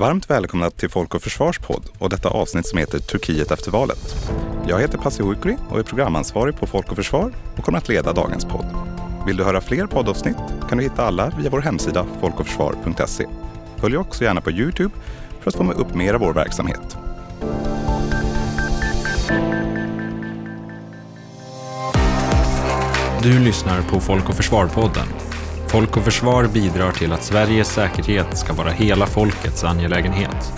Varmt välkomna till Folk och Försvars podd och detta avsnitt som heter Turkiet efter valet. Jag heter Pasi Huikuri och är programansvarig på Folk och Försvar och kommer att leda dagens podd. Vill du höra fler poddavsnitt kan du hitta alla via vår hemsida folkochförsvar.se. Följ också gärna på Youtube för att få med upp mer av vår verksamhet. Du lyssnar på Folk och Försvar-podden. Folk och Försvar bidrar till att Sveriges säkerhet ska vara hela folkets angelägenhet.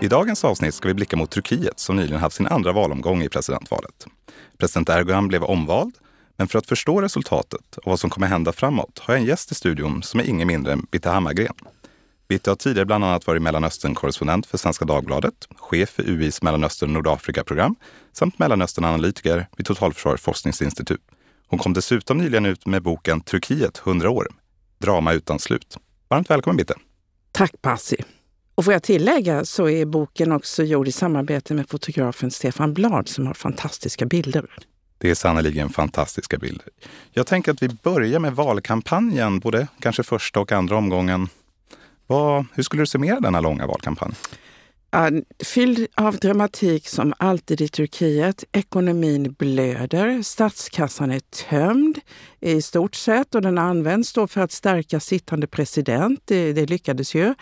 I dagens avsnitt ska vi blicka mot Turkiet som nyligen haft sin andra valomgång i presidentvalet. President Erdogan blev omvald, men för att förstå resultatet och vad som kommer hända framåt har jag en gäst i studion som är ingen mindre än Bitte Hammargren. Bitte har tidigare bland annat varit Mellanöstern-korrespondent för Svenska Dagbladet, chef för UIs Mellanöstern Nordafrika-program samt Mellanöstern-analytiker vid Totalförsvarets forskningsinstitut. Hon kom dessutom nyligen ut med boken Turkiet 100 år, drama utan slut. Varmt välkommen Bitte! Tack Pasi! Och får jag tillägga så är boken också gjord i samarbete med fotografen Stefan Blad som har fantastiska bilder. Det är sannerligen fantastiska bilder. Jag tänker att vi börjar med valkampanjen, både kanske första och andra omgången. Vad, hur skulle du summera denna långa valkampanj? Fylld av dramatik som alltid i Turkiet. Ekonomin blöder, statskassan är tömd i stort sett och den används då för att stärka sittande president. Det, det lyckades ju.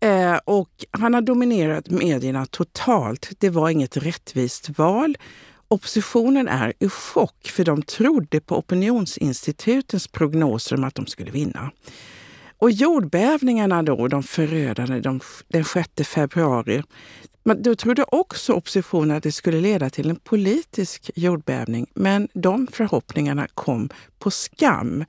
Eh, och han har dominerat medierna totalt. Det var inget rättvist val. Oppositionen är i chock för de trodde på opinionsinstitutens prognoser om att de skulle vinna. Och jordbävningarna då, de förödande, de, den 6 februari, men då trodde också oppositionen att det skulle leda till en politisk jordbävning. Men de förhoppningarna kom på skam.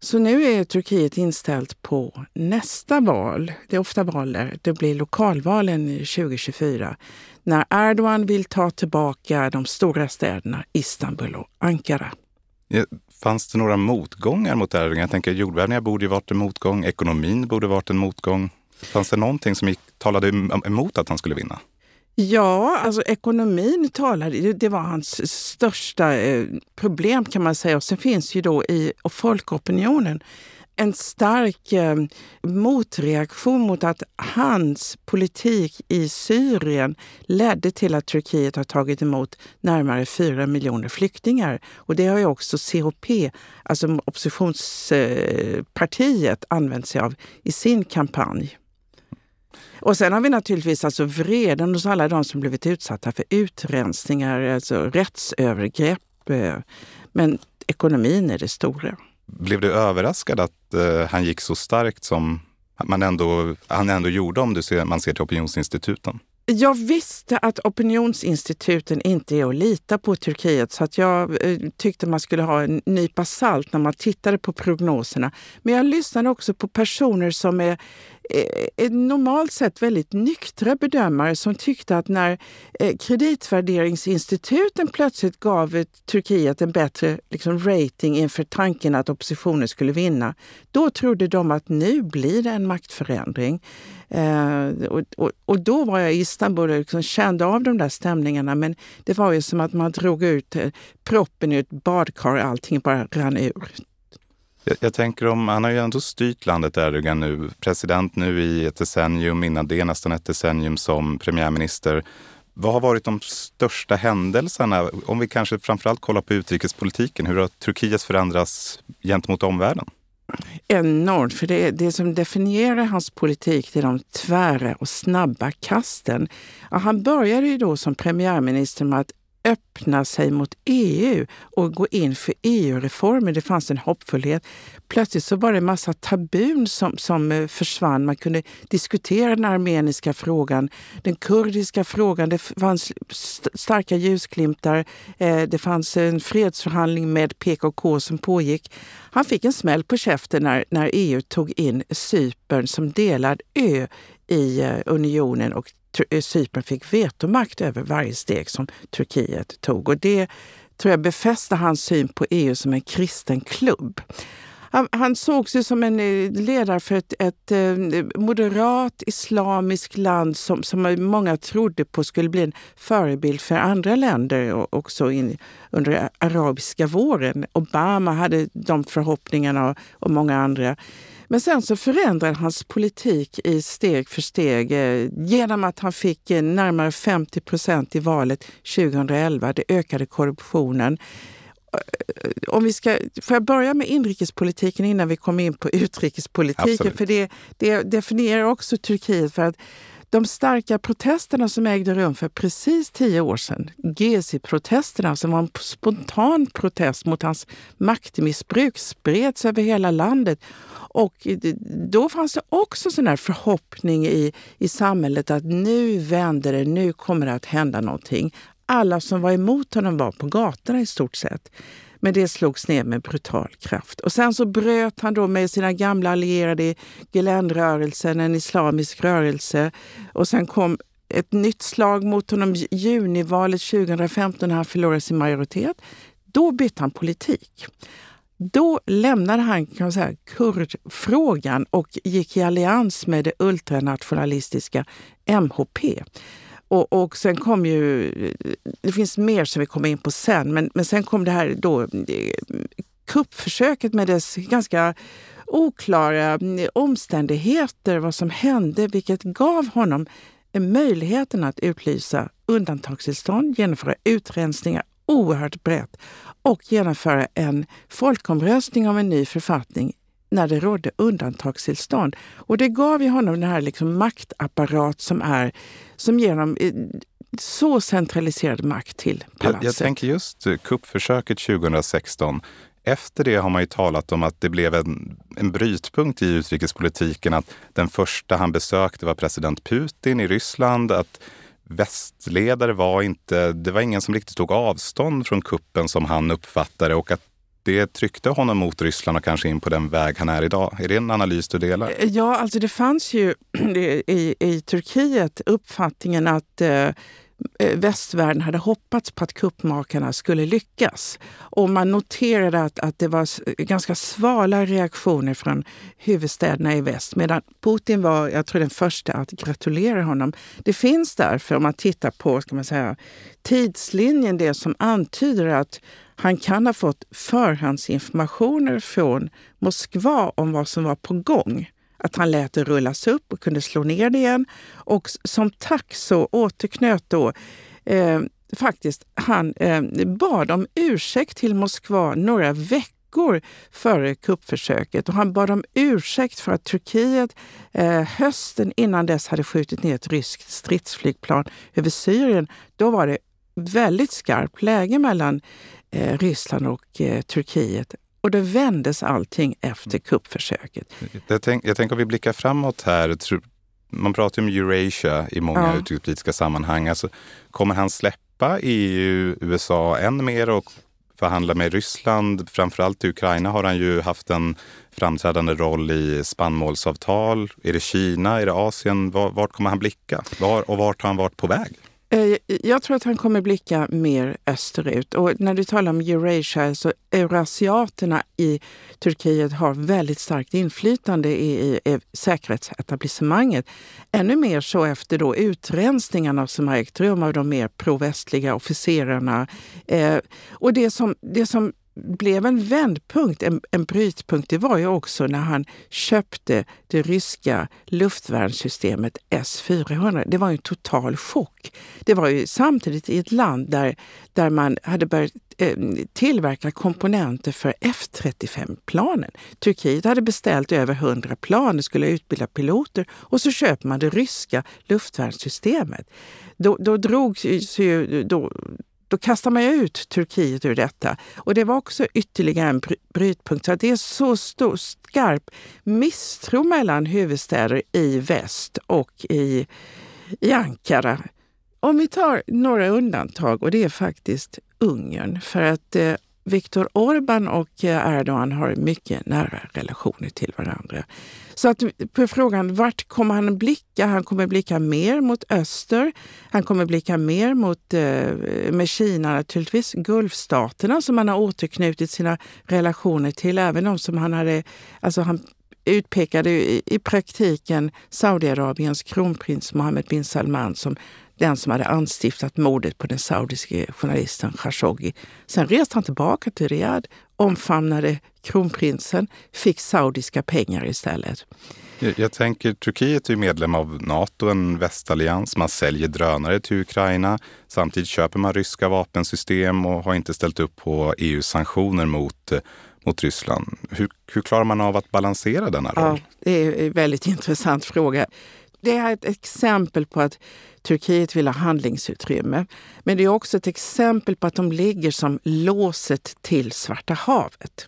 Så nu är Turkiet inställt på nästa val. Det är ofta val där. Det blir lokalvalen 2024 när Erdogan vill ta tillbaka de stora städerna Istanbul och Ankara. Fanns det några motgångar mot Erdogan? Jag tänker jordbävningar borde ju varit en motgång, ekonomin borde varit en motgång. Fanns det någonting som gick, talade emot att han skulle vinna? Ja, alltså ekonomin talade, det var hans största eh, problem kan man säga. Och sen finns ju då i folkopinionen en stark eh, motreaktion mot att hans politik i Syrien ledde till att Turkiet har tagit emot närmare 4 miljoner flyktingar. Och det har ju också CHP, alltså oppositionspartiet, använt sig av i sin kampanj. Och sen har vi naturligtvis alltså vreden hos alla de som blivit utsatta för utrensningar, alltså rättsövergrepp. Eh, men ekonomin är det stora. Blev du överraskad att eh, han gick så starkt som man ändå, han ändå gjorde om du ser, man ser till opinionsinstituten? Jag visste att opinionsinstituten inte är att lita på Turkiet så att jag eh, tyckte man skulle ha en nypa salt när man tittade på prognoserna. Men jag lyssnade också på personer som är Eh, eh, normalt sett väldigt nyktra bedömare som tyckte att när eh, kreditvärderingsinstituten plötsligt gav eh, Turkiet en bättre liksom, rating inför tanken att oppositionen skulle vinna, då trodde de att nu blir det en maktförändring. Eh, och, och, och, då var jag i Istanbul och liksom kände av de där stämningarna men det var ju som att man drog ut eh, proppen ur ett badkar och allting bara rann ur. Jag, jag, tänker om, han har ju ändå styrt landet Erdogan nu, president nu i ett decennium, innan det nästan ett decennium som premiärminister. Vad har varit de största händelserna? Om vi kanske framförallt kollar på utrikespolitiken, hur har Turkiet förändrats gentemot omvärlden? Enormt, för det, det som definierar hans politik det är de tvära och snabba kasten. Ja, han började ju då som premiärminister med att öppna sig mot EU och gå in för EU-reformer. Det fanns en hoppfullhet. Plötsligt så var det en massa tabun som, som eh, försvann. Man kunde diskutera den armeniska frågan, den kurdiska frågan. Det fanns starka ljusglimtar. Eh, det fanns en fredsförhandling med PKK som pågick. Han fick en smäll på käften när, när EU tog in Cypern som delad ö i eh, unionen och Eh, Cypern fick vetomakt över varje steg som Turkiet tog. Och det tror jag befäste hans syn på EU som en kristen klubb. Han, han sågs ju som en eh, ledare för ett, ett eh, moderat islamiskt land som, som många trodde på skulle bli en förebild för andra länder också in, under arabiska våren. Obama hade de förhoppningarna och, och många andra. Men sen så förändrade hans politik i steg för steg eh, genom att han fick närmare 50 procent i valet 2011. Det ökade korruptionen. Eh, om vi ska, får jag börja med inrikespolitiken innan vi kommer in på utrikespolitiken? Absolut. För det, det definierar också Turkiet. för att de starka protesterna som ägde rum för precis tio år sedan, Gezi-protesterna som var en spontan protest mot hans maktmissbruk, spreds över hela landet. Och då fanns det också sån här förhoppning i, i samhället att nu vänder det, nu kommer det att hända någonting alla som var emot honom var på gatorna i stort sett. Men det slogs ner med brutal kraft. Och sen så bröt han då med sina gamla allierade i Gülenrörelsen, en islamisk rörelse. Och sen kom ett nytt slag mot honom i junivalet 2015 när han förlorade sin majoritet. Då bytte han politik. Då lämnade han kan man säga, kurdfrågan och gick i allians med det ultranationalistiska MHP. Och, och sen kom ju, det finns mer som vi kommer in på sen, men, men sen kom det här då eh, kuppförsöket med dess ganska oklara mm, omständigheter, vad som hände, vilket gav honom möjligheten att utlysa undantagstillstånd, genomföra utrensningar oerhört brett och genomföra en folkomröstning om en ny författning när det rådde undantagstillstånd. Och det gav ju honom den här liksom maktapparat som, är, som ger honom eh, så centraliserad makt till palatset. Jag, jag tänker just eh, kuppförsöket 2016. Efter det har man ju talat om att det blev en, en brytpunkt i utrikespolitiken. Att den första han besökte var president Putin i Ryssland. Att västledare var inte, det var ingen som riktigt tog avstånd från kuppen som han uppfattade och att det tryckte honom mot Ryssland och kanske in på den väg han är idag. Är det en analys du delar? Eh, ja, alltså det fanns ju i, i Turkiet uppfattningen att eh, Eh, västvärlden hade hoppats på att kuppmakarna skulle lyckas. Och man noterade att, att det var ganska svala reaktioner från huvudstäderna i väst medan Putin var, jag tror, den första att gratulera honom. Det finns därför, om man tittar på ska man säga, tidslinjen, det som antyder att han kan ha fått förhandsinformationer från Moskva om vad som var på gång att han lät det rullas upp och kunde slå ner det igen. Och som tack så återknöt då eh, faktiskt, han eh, bad om ursäkt till Moskva några veckor före kuppförsöket. Och han bad om ursäkt för att Turkiet eh, hösten innan dess hade skjutit ner ett ryskt stridsflygplan över Syrien. Då var det väldigt skarpt läge mellan eh, Ryssland och eh, Turkiet. Och då vändes allting efter mm. kuppförsöket. Jag, tänk, jag tänker om vi blickar framåt här. Man pratar om Eurasia i många ja. utrikespolitiska sammanhang. Alltså, kommer han släppa EU, USA än mer och förhandla med Ryssland? Framförallt i Ukraina har han ju haft en framträdande roll i spannmålsavtal. Är det Kina? Är det Asien? Vart kommer han blicka? Var, och vart har han varit på väg? Eh, jag tror att han kommer blicka mer österut. Och när du talar om Eurasia, så eurasiaterna i Turkiet har väldigt starkt inflytande i, i, i säkerhetsetablissemanget. Ännu mer så efter då utrensningarna som har ägt rum av de mer provästliga officerarna. Eh, och det som, det som blev en vändpunkt, en, en brytpunkt, det var ju också när han köpte det ryska luftvärnssystemet S-400. Det var en total chock. Det var ju samtidigt i ett land där, där man hade börjat eh, tillverka komponenter för F35-planen. Turkiet hade beställt över 100 plan, det skulle utbilda piloter och så köper man det ryska luftvärnssystemet. Då, då drogs ju då, då kastar man ut Turkiet ur detta. Och det var också ytterligare en brytpunkt. Så det är så stor, skarp misstro mellan huvudstäder i väst och i, i Ankara. Om vi tar några undantag, och det är faktiskt Ungern. För att eh, Viktor Orbán och eh, Erdogan har mycket nära relationer till varandra. Så att på frågan vart kommer han blicka? Han kommer blicka mer mot öster. Han kommer blicka mer mot, eh, med Kina naturligtvis, Gulfstaterna som han har återknutit sina relationer till. Även de som han hade, alltså han utpekade i, i praktiken Saudiarabiens kronprins Mohammed bin Salman som den som hade anstiftat mordet på den saudiske journalisten Khashoggi. Sen reste han tillbaka till Riyadh, omfamnade kronprinsen, fick saudiska pengar istället. Jag, jag tänker, Turkiet är medlem av Nato, en västallians. Man säljer drönare till Ukraina. Samtidigt köper man ryska vapensystem och har inte ställt upp på EUs sanktioner mot mot Ryssland. Hur, hur klarar man av att balansera denna roll? Ja, det är en väldigt intressant fråga. Det är ett exempel på att Turkiet vill ha handlingsutrymme. Men det är också ett exempel på att de ligger som låset till Svarta havet.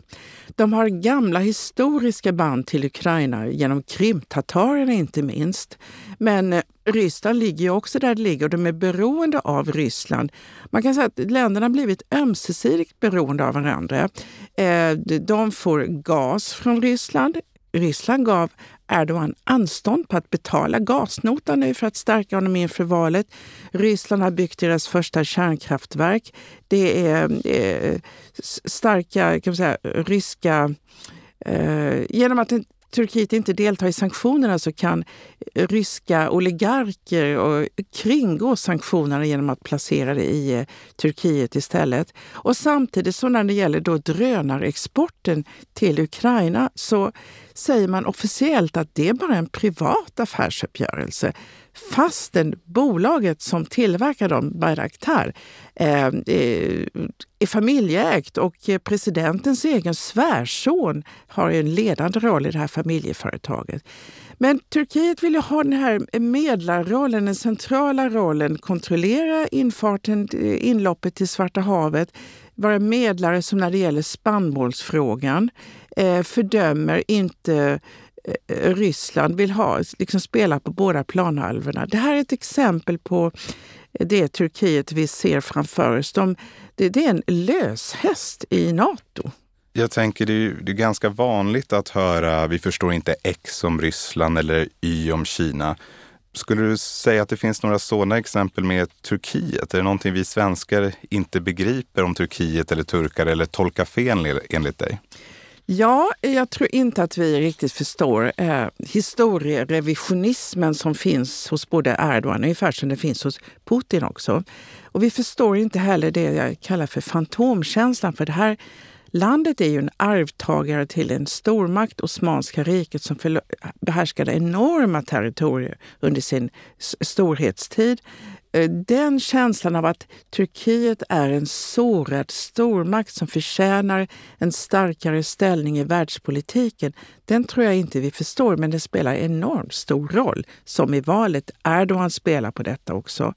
De har gamla historiska band till Ukraina, genom krimtatarerna inte minst. Men eh, Ryssland ligger ju också där det ligger och de är beroende av Ryssland. Man kan säga att länderna blivit ömsesidigt beroende av varandra. Eh, de får gas från Ryssland. Ryssland gav Erdogan anstånd på att betala gasnotan nu för att stärka honom inför valet. Ryssland har byggt deras första kärnkraftverk. Det är eh, starka kan man säga, ryska... Eh, genom att Turkiet inte deltar i sanktionerna så kan ryska oligarker och kringgå sanktionerna genom att placera det i eh, Turkiet istället. Och samtidigt så när det gäller då drönarexporten till Ukraina så säger man officiellt att det är bara en privat affärsuppgörelse fastän bolaget som tillverkar dem, Bayraktar, eh, eh, är familjeägt och presidentens egen svärson har en ledande roll i det här familjeföretaget. Men Turkiet vill ju ha den här medlarrollen, den centrala rollen, kontrollera infarten, eh, inloppet till Svarta havet, vara medlare som när det gäller spannmålsfrågan, eh, fördömer inte eh, Ryssland, vill ha, liksom spela på båda planhalvorna. Det här är ett exempel på det Turkiet vi ser framför oss. De, det, det är en löshäst i Nato. Jag tänker det är, det är ganska vanligt att höra vi förstår inte X om Ryssland eller Y om Kina. Skulle du säga att det finns några sådana exempel med Turkiet? Är det någonting vi svenskar inte begriper om Turkiet eller turkar eller tolkar fel enligt dig? Ja, jag tror inte att vi riktigt förstår eh, historierevisionismen som finns hos både Erdogan, ungefär som det finns hos Putin också. Och vi förstår inte heller det jag kallar för fantomkänslan, för det här Landet är ju en arvtagare till en stormakt, Osmanska riket, som behärskade enorma territorier under sin storhetstid. Eh, den känslan av att Turkiet är en sårad stormakt som förtjänar en starkare ställning i världspolitiken, den tror jag inte vi förstår, men det spelar enormt stor roll. Som i valet. Erdogan spelar på detta också.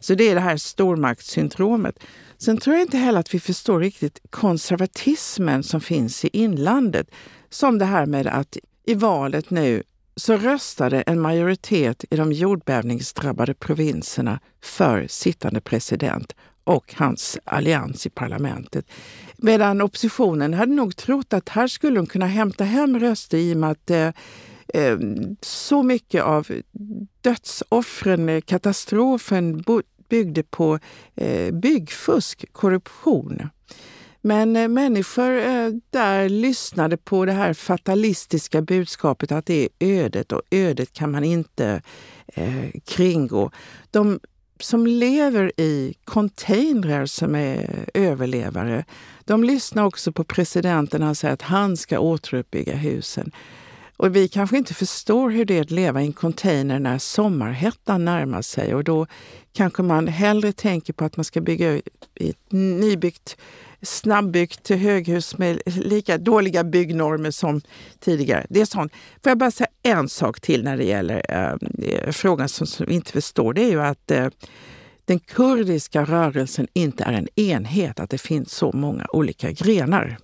Så det är det här stormaktssyndromet. Sen tror jag inte heller att vi förstår riktigt konservatismen som finns i inlandet. Som det här med att i valet nu så röstade en majoritet i de jordbävningsdrabbade provinserna för sittande president och hans allians i parlamentet. Medan oppositionen hade nog trott att här skulle de kunna hämta hem röster i och med att eh, eh så mycket av dödsoffren, katastrofen byggde på eh, byggfusk, korruption. Men eh, människor eh, där lyssnade på det här fatalistiska budskapet att det är ödet och ödet kan man inte eh, kringgå. De som lever i containrar som är överlevare, de lyssnar också på presidenten när han säger att han ska återuppbygga husen. Och vi kanske inte förstår hur det är att leva i en container när sommarhettan närmar sig och då kanske man hellre tänker på att man ska bygga i ett nybyggt snabbbyggt höghus med lika dåliga byggnormer som tidigare. Det är sånt. Får jag bara säga en sak till när det gäller eh, frågan som, som vi inte förstår. Det är ju att eh, den kurdiska rörelsen inte är en enhet, att det finns så många olika grenar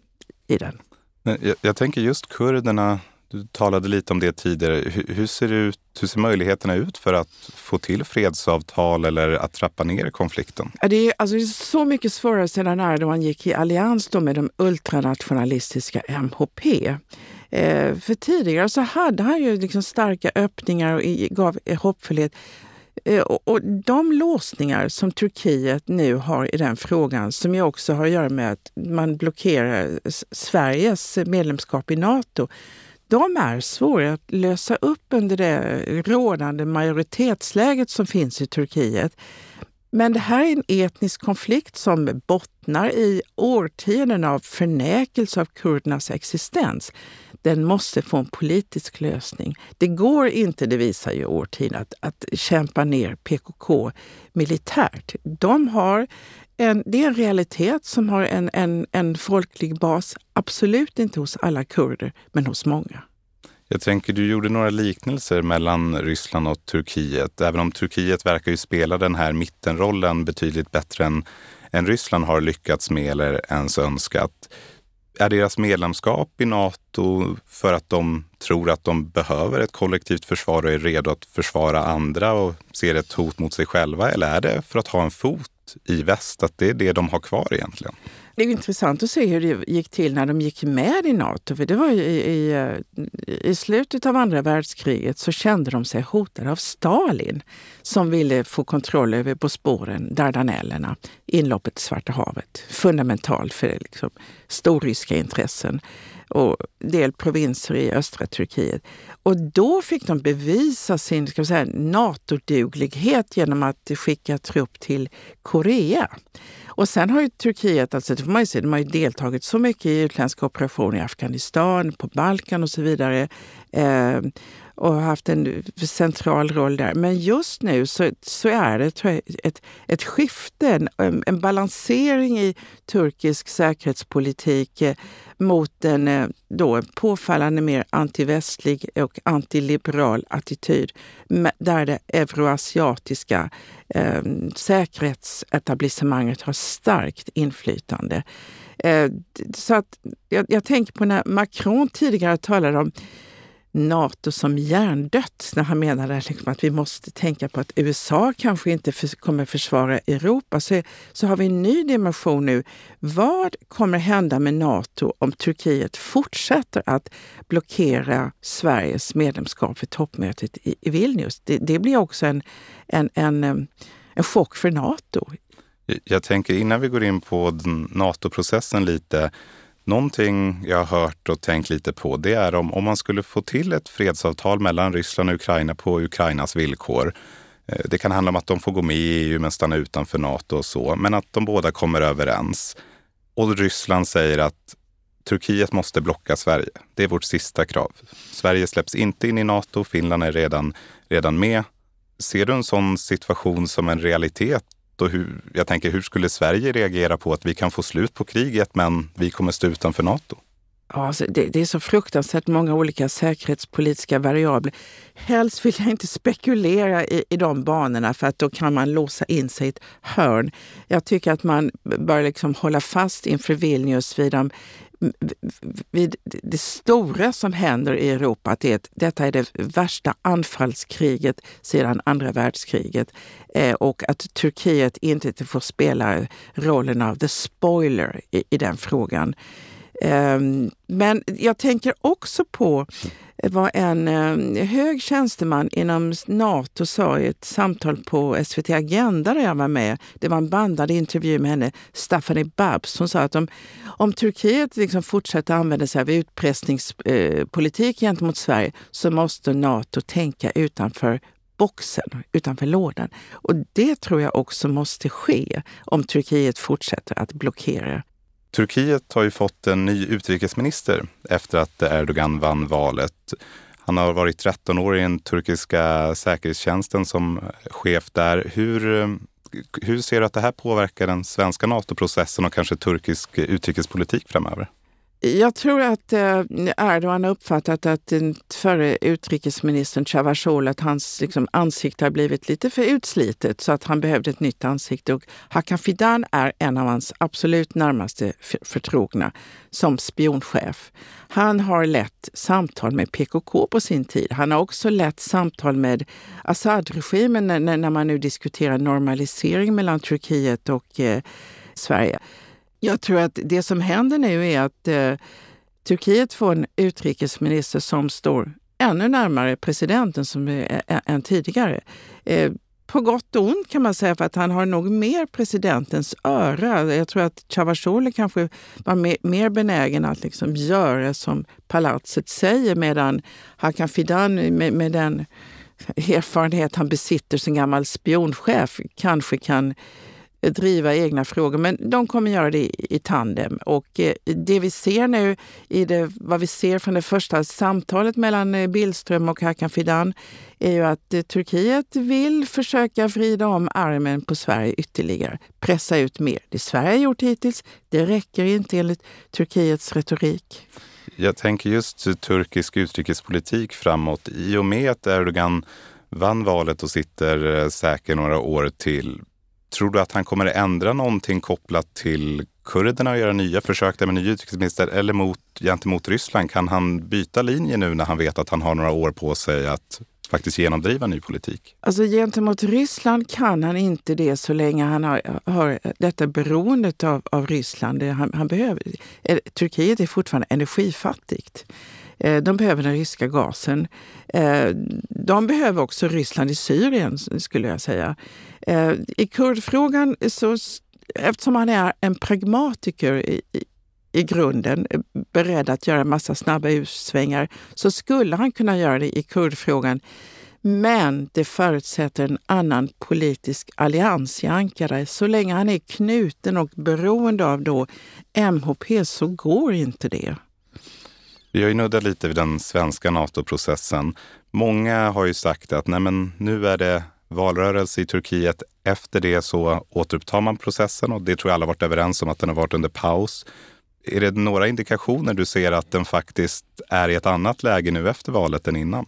i den. Jag, jag tänker just kurderna, du talade lite om det tidigare. Hur, hur ser det ut Hur ser möjligheterna ut för att få till fredsavtal eller att trappa ner konflikten? Det är, alltså, det är så mycket svårare sedan Erdogan gick i allians då med de ultranationalistiska MHP. Eh, för tidigare så hade han ju liksom starka öppningar och gav hoppfullhet. Eh, och, och de låsningar som Turkiet nu har i den frågan, som ju också har att göra med att man blockerar Sveriges medlemskap i Nato, de är svåra att lösa upp under det rådande majoritetsläget som finns i Turkiet. Men det här är en etnisk konflikt som bottnar i årtionden av förnekelse av kurdernas existens. Den måste få en politisk lösning. Det går inte, det visar ju årtionden, att, att kämpa ner PKK militärt. De har en, det är en realitet som har en, en, en folklig bas. Absolut inte hos alla kurder, men hos många. Jag tänker, du gjorde några liknelser mellan Ryssland och Turkiet. Även om Turkiet verkar ju spela den här mittenrollen betydligt bättre än, än Ryssland har lyckats med eller ens önskat. Är deras medlemskap i Nato för att de tror att de behöver ett kollektivt försvar och är redo att försvara andra och ser ett hot mot sig själva? Eller är det för att ha en fot i väst, att det är det de har kvar egentligen? Det är intressant att se hur det gick till när de gick med i Nato. För det var i, i, eh, i, slutet av andra världskriget så kände de sig hotade av Stalin som ville få kontroll över Bosporen, Dardanellerna, inloppet till Svarta havet. Fundamentalt för liksom, storryska intressen och del provinser i östra Turkiet. Och då fick de bevisa sin ska säga, NATO-duglighet genom att skicka trupp till Korea. Och sen har ju Turkiet, alltså, det får man ju se, de har ju deltagit så mycket i utländska operationer i Afghanistan, på Balkan och så vidare. Eh, och haft en central roll där. Men just nu så, så är det jag, ett, ett skifte, en, en balansering i turkisk säkerhetspolitik eh, mot en eh, då, påfallande mer antivästlig och antiliberal attityd där det euroasiatiska eh, säkerhetsetablissemanget har starkt inflytande. Eh, så att jag, jag tänker på när Macron tidigare talade om Nato som hjärndött när han menade liksom att vi måste tänka på att USA kanske inte för, kommer försvara Europa. Så, så har vi en ny dimension nu. Vad kommer hända med Nato om Turkiet fortsätter att blockera Sveriges medlemskap för toppmötet i, i Vilnius? Det, det, blir också en, en, en, eh, en chock för Nato. Jag tänker innan vi går in på NATO-processen lite Någonting jag har hört och tänkt lite på det är om, om man skulle få till ett fredsavtal mellan Ryssland och Ukraina på Ukrainas villkor. Eh, det kan handla om att de får gå med i EU men stanna utanför Nato och så, men att de båda kommer överens. Och Ryssland säger att Turkiet måste blocka Sverige. Det är vårt sista krav. Sverige släpps inte in i Nato, Finland är redan, redan med. Ser du en sån situation som en realitet och hur, jag tänker, hur skulle Sverige reagera på att vi kan få slut på kriget men vi kommer stå utanför Nato? Ja, alltså det, det, är så fruktansvärt många olika säkerhetspolitiska variabler. Helst vill jag inte spekulera i, i de banorna för att då kan man låsa in sig i ett hörn. Jag tycker att man bör liksom hålla fast inför Vilnius vid de vid det stora som händer i Europa, att det, detta är det värsta anfallskriget sedan andra världskriget eh, och att Turkiet inte får spela rollen av the spoiler i, i den frågan. Ehm, men jag tänker också på vad en eh, hög tjänsteman inom Nato sa i ett samtal på SVT Agenda där jag var med. Det var en bandad intervju med henne, Staffanie Babs. Hon sa att om, om Turkiet liksom fortsätter använda sig av utpressningspolitik eh, gentemot Sverige så måste Nato tänka utanför boxen, utanför lådan. Och det tror jag också måste ske om Turkiet fortsätter att blockera Turkiet har ju fått en ny utrikesminister efter att Erdogan vann valet. Han har varit 13 år i den turkiska säkerhetstjänsten som chef där. Hur, eh, hur ser du att det här påverkar den svenska NATO-processen och kanske turkisk utrikespolitik framöver? Jag tror att eh, Erdogan har uppfattat att den förre utrikesministern Cavusoglu, att hans liksom, ansikte har blivit lite för utslitet så att han behövde ett nytt ansikte. Och Hakan Fidan är en av hans absolut närmaste förtrogna som spionchef. Han har lett samtal med PKK på sin tid. Han har också lett samtal med Assad-regimen när, när man nu diskuterar normalisering mellan Turkiet och eh, Sverige. Jag tror att det som händer nu är att eh, Turkiet får en utrikesminister som står ännu närmare presidenten som eh, än tidigare. Eh, på gott och ont kan man säga, för att han har nog mer presidentens öra. Jag tror att Cavusoglu kanske var mer, mer benägen att liksom göra som palatset säger medan Hakan Fidan med, med den erfarenhet han besitter som gammal spionchef kanske kan driva egna frågor, men de kommer göra det i, i tandem. Och eh, det vi ser nu, i det, vad vi ser från det första samtalet mellan eh, Billström och Hakan Fidan, är ju att eh, Turkiet vill försöka vrida om armen på Sverige ytterligare, pressa ut mer. Det Sverige har gjort hittills, det räcker inte enligt Turkiets retorik. Jag tänker just turkisk utrikespolitik framåt. I och med att Erdogan vann valet och sitter säker några år till, Tror du att han kommer att ändra någonting kopplat till kurderna och göra nya försök där med ny utrikesminister eller mot, gentemot Ryssland? Kan han byta linje nu när han vet att han har några år på sig att faktiskt genomdriva ny politik? Alltså gentemot Ryssland kan han inte det så länge han har, har detta beroendet av, av Ryssland. Han, han behöver, eh, Turkiet är fortfarande energifattigt. Eh, de behöver den ryska gasen. Eh, de behöver också Ryssland i Syrien, skulle jag säga. Eh, I kurdfrågan, så, eftersom han är en pragmatiker i, i grunden, beredd att göra massa snabba utsvängar, så skulle han kunna göra det i kurdfrågan. Men det förutsätter en annan politisk allians i Ankara. Så länge han är knuten och beroende av då MHP så går inte det. Vi har ju nuddat lite vid den svenska NATO-processen. Många har ju sagt att nej men, nu är det valrörelse i Turkiet. Efter det så återupptar man processen och det tror jag alla varit överens om att den har varit under paus. Är det några indikationer du ser att den faktiskt är i ett annat läge nu efter valet än innan?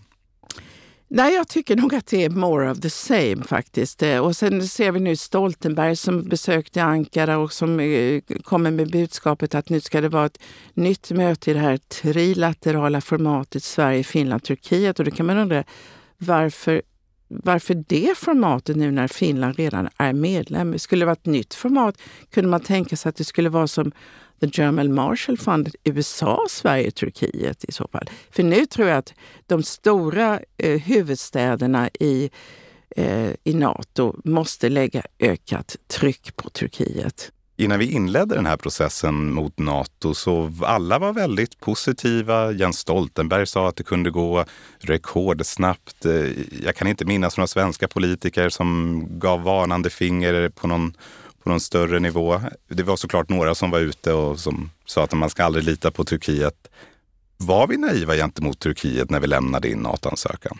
Nej, jag tycker nog att det är more of the same faktiskt. Eh, och sen ser vi nu Stoltenberg som besökte Ankara och som eh, kommer med budskapet att nu ska det vara ett nytt möte i det här trilaterala formatet Sverige, Finland, Turkiet. Och då kan man undra varför varför det formatet nu när Finland redan är medlem? Skulle det vara ett nytt format kunde man tänka sig att det skulle vara som The German Marshall Fund, USA, Sverige, Turkiet i så fall. För nu tror jag att de stora eh, huvudstäderna i, eh, i Nato måste lägga ökat tryck på Turkiet. Innan vi inledde den här processen mot Nato så alla var väldigt positiva. Jens Stoltenberg sa att det kunde gå rekordsnabbt. Jag kan inte minnas några svenska politiker som gav varnande finger på någon på någon större nivå. Det var såklart några som var ute och som sa att man ska aldrig lita på Turkiet. Var vi naiva gentemot Turkiet när vi lämnade in NATO-ansökan?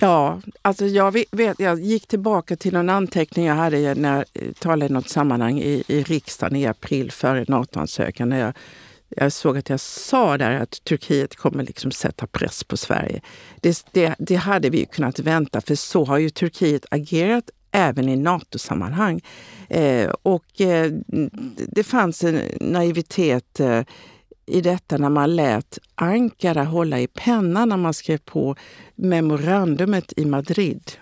Ja, alltså jag, vet, jag gick tillbaka till en anteckning jag hade när jag talade i något sammanhang i, i riksdagen i april före NATO-ansökan. jag, jag såg att jag sa där att Turkiet kommer liksom sätta press på Sverige. Det, det, det hade vi kunnat vänta, för så har ju Turkiet agerat även i NATO-sammanhang. Eh, och eh, det fanns en naivitet eh, i detta när man lät Ankara hålla i pennan när man skrev på memorandumet i Madrid.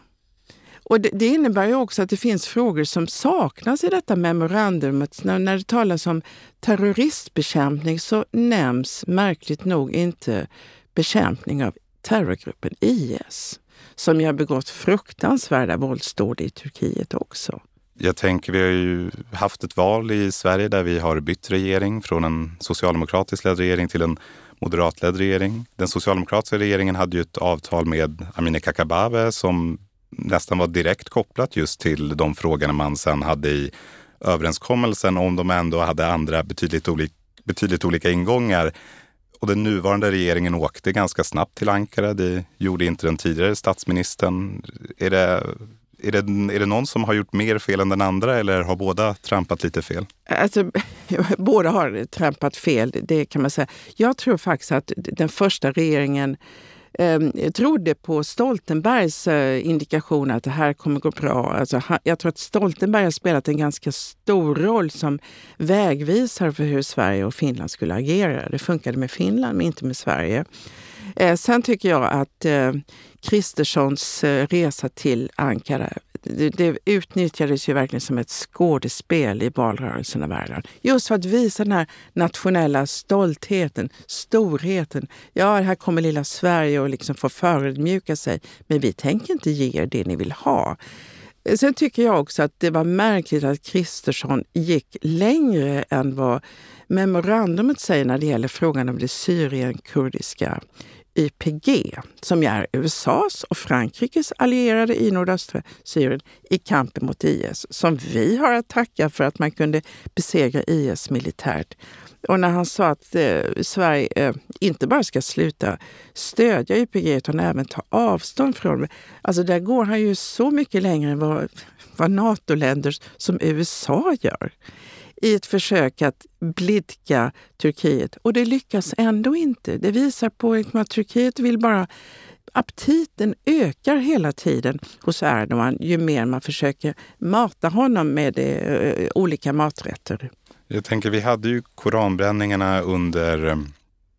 Och det, det, innebär ju också att det finns frågor som saknas i detta memorandumet. När, när det talas om terroristbekämpning så nämns märkligt nog inte bekämpning av terrorgruppen IS som ju har begått fruktansvärda våldsdåd i Turkiet också. Jag tänker, vi har ju haft ett val i Sverige där vi har bytt regering från en socialdemokratisk ledd regering till en moderatledd regering. Den socialdemokratiska regeringen hade ju ett avtal med Amineh Kakabaveh som nästan var direkt kopplat just till de frågorna man sen hade i överenskommelsen om de ändå hade andra betydligt, olik, betydligt olika ingångar. Och den nuvarande regeringen åkte ganska snabbt till Ankara. Det gjorde inte den tidigare statsministern. Är det, är det, är det någon som har gjort mer fel än den andra eller har båda trampat lite fel? Alltså, båda har trampat fel, det kan man säga. Jag tror faktiskt att den första regeringen eh, trodde på Stoltenbergs eh, indikation att det här kommer gå bra. Alltså, han, jag tror att Stoltenberg har spelat en ganska stor roll som vägvisare för hur Sverige och Finland skulle agera. Det funkade med Finland, men inte med Sverige. Eh, sen tycker jag att eh, Kristerssons eh, resa till Ankara, det, det utnyttjades ju verkligen som ett skådespel i valrörelsen av världen. Just för att visa den här nationella stoltheten, storheten. Ja, här kommer lilla Sverige och liksom få förödmjuka sig. Men vi tänker inte ge er det ni vill ha. Eh, sen tycker jag också att det var märkligt att Kristersson gick längre än vad memorandumet säger när det gäller frågan om det Syrien-kurdiska YPG, som är USAs och Frankrikes allierade i nordöstra Syrien i kampen mot IS, som vi har att tacka för att man kunde besegra IS militärt. Och när han sa att eh, Sverige eh, inte bara ska sluta stödja YPG utan även ta avstånd från det. Alltså där går han ju så mycket längre än vad, vad NATO-länder som USA gör i ett försök att blidka Turkiet. Och det lyckas ändå inte. Det visar på liksom att Turkiet vill bara aptiten ökar hela tiden hos Erdogan ju mer man försöker mata honom med eh, eh, olika maträtter. Jag tänker, vi hade ju koranbränningarna under,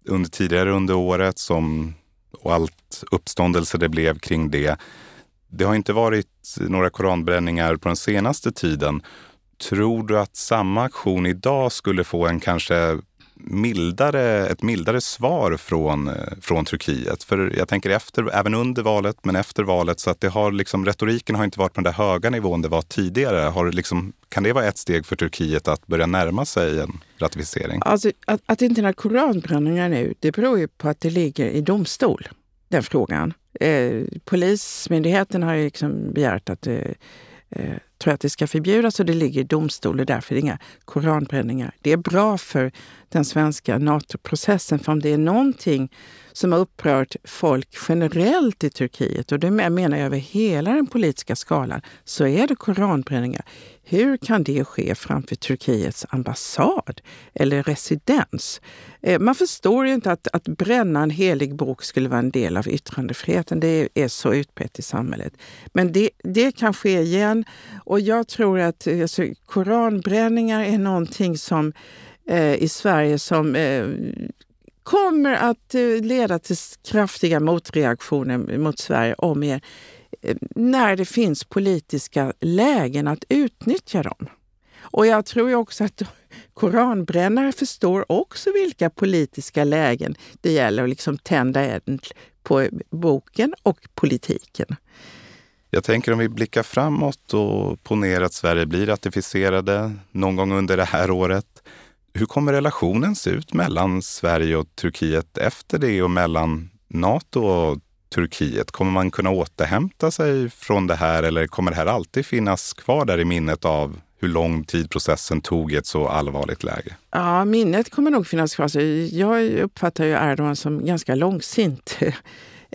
under tidigare under året som, och allt uppståndelse det blev kring det. Det har inte varit några koranbränningar på den senaste tiden. Tror du att samma aktion idag skulle få en kanske mildare, ett mildare svar från, eh, från Turkiet? För jag tänker efter, även under valet, men efter valet, så att det har liksom, retoriken har inte varit på den där höga nivån det var tidigare. Har liksom, kan det vara ett steg för Turkiet att börja närma sig en ratificering? Alltså, att, att det inte är några koranbränningar nu, det beror ju på att det ligger i domstol, den frågan. Eh, Polismyndigheten har ju liksom begärt att eh, eh tror jag att det ska förbjudas och det ligger i domstol och därför är det inga koranbränningar. Det är bra för den svenska NATO-processen, för om det är någonting som har upprört folk generellt i Turkiet, och det menar jag över hela den politiska skalan, så är det koranbränningar. Hur kan det ske framför Turkiets ambassad eller residens? Eh, man förstår ju inte att, att bränna en helig bok skulle vara en del av yttrandefriheten. Det är så utbrett i samhället. Men det, det kan ske igen. Och jag tror att eh, alltså, koranbränningar är någonting som eh, i Sverige som eh, kommer att eh, leda till kraftiga motreaktioner mot Sverige om igen Eh, när det finns politiska lägen att utnyttja dem. Och jag tror också att koranbrännare förstår också vilka politiska lägen det gäller att liksom tända eld på boken och politiken. Jag tänker om vi blickar framåt och ponerar att Sverige blir ratificerade någon gång under det här året. Hur kommer relationen se ut mellan Sverige och Turkiet efter det och mellan Nato och Turkiet? Kommer man kunna återhämta sig från det här eller kommer det här alltid finnas kvar där i minnet av hur lång tid processen tog i ett så allvarligt läge? Ja, minnet kommer nog finnas kvar. Alltså, jag uppfattar ju Erdogan som ganska långsint.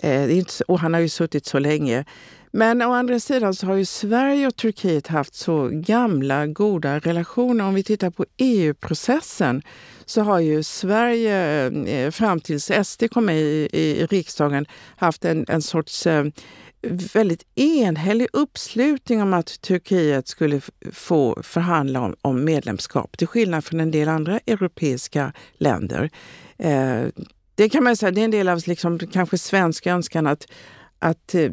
Eh, och han har ju suttit så länge. Men å andra sidan så har ju Sverige och Turkiet haft så gamla goda relationer. Om vi tittar på EU-processen så har ju Sverige eh, fram tills SD kom med i, i riksdagen haft en, en sorts eh, väldigt enhällig uppslutning om att Turkiet skulle få förhandla om, om medlemskap, till skillnad från en del andra europeiska länder. Eh, det kan man säga, det är en del av liksom, kanske svensk önskan att att eh,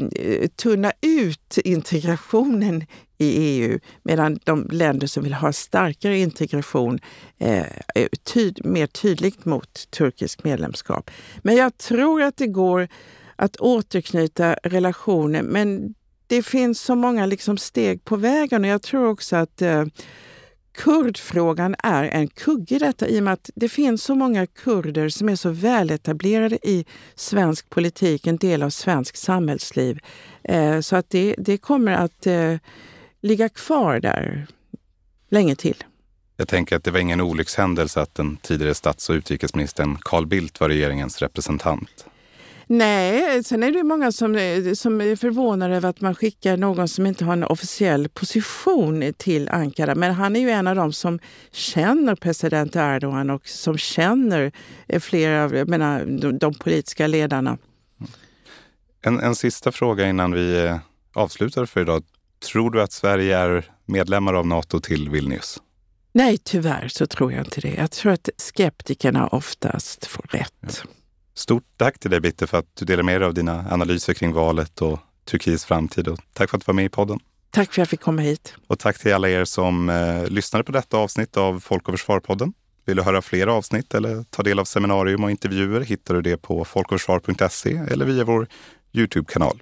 tunna ut integrationen i EU medan de länder som vill ha starkare integration eh, är tyd mer tydligt mot turkisk medlemskap. Men jag tror att det går att återknyta relationer men det finns så många liksom steg på vägen och jag tror också att eh, Kurdfrågan är en kugge i detta i och med att det finns så många kurder som är så väletablerade i svensk politik, en del av svensk samhällsliv. Eh, så att det, det kommer att eh, ligga kvar där länge till. Jag tänker att det var ingen olyckshändelse att den tidigare stats och utrikesministern Carl Bildt var regeringens representant. Nej, sen är det många som, som är förvånade över att man skickar någon som inte har en officiell position till Ankara. Men han är ju en av dem som känner president Erdogan och som känner flera av menar, de, de politiska ledarna. En, en sista fråga innan vi eh, avslutar för idag. Tror du att Sverige är medlemmar av Nato till Vilnius? Nej, tyvärr så tror jag inte det. Jag tror att skeptikerna oftast får rätt. Stort tack till dig Bitte för att du delar med dig av dina analyser kring valet och Turkiets framtid. Och tack för att du var med i podden. Tack för att jag fick komma hit. Och tack till alla er som eh, lyssnade på detta avsnitt av Folk och Försvar-podden. Vill du höra fler avsnitt eller ta del av seminarium och intervjuer hittar du det på folkochförsvar.se eller via vår Youtube-kanal.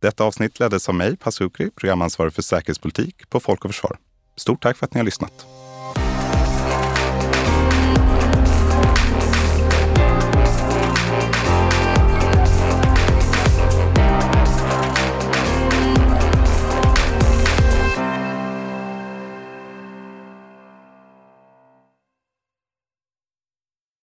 Detta avsnitt leddes av mig, Pasukri, programansvarig för säkerhetspolitik på Folk och Försvar. Stort tack för att ni har lyssnat.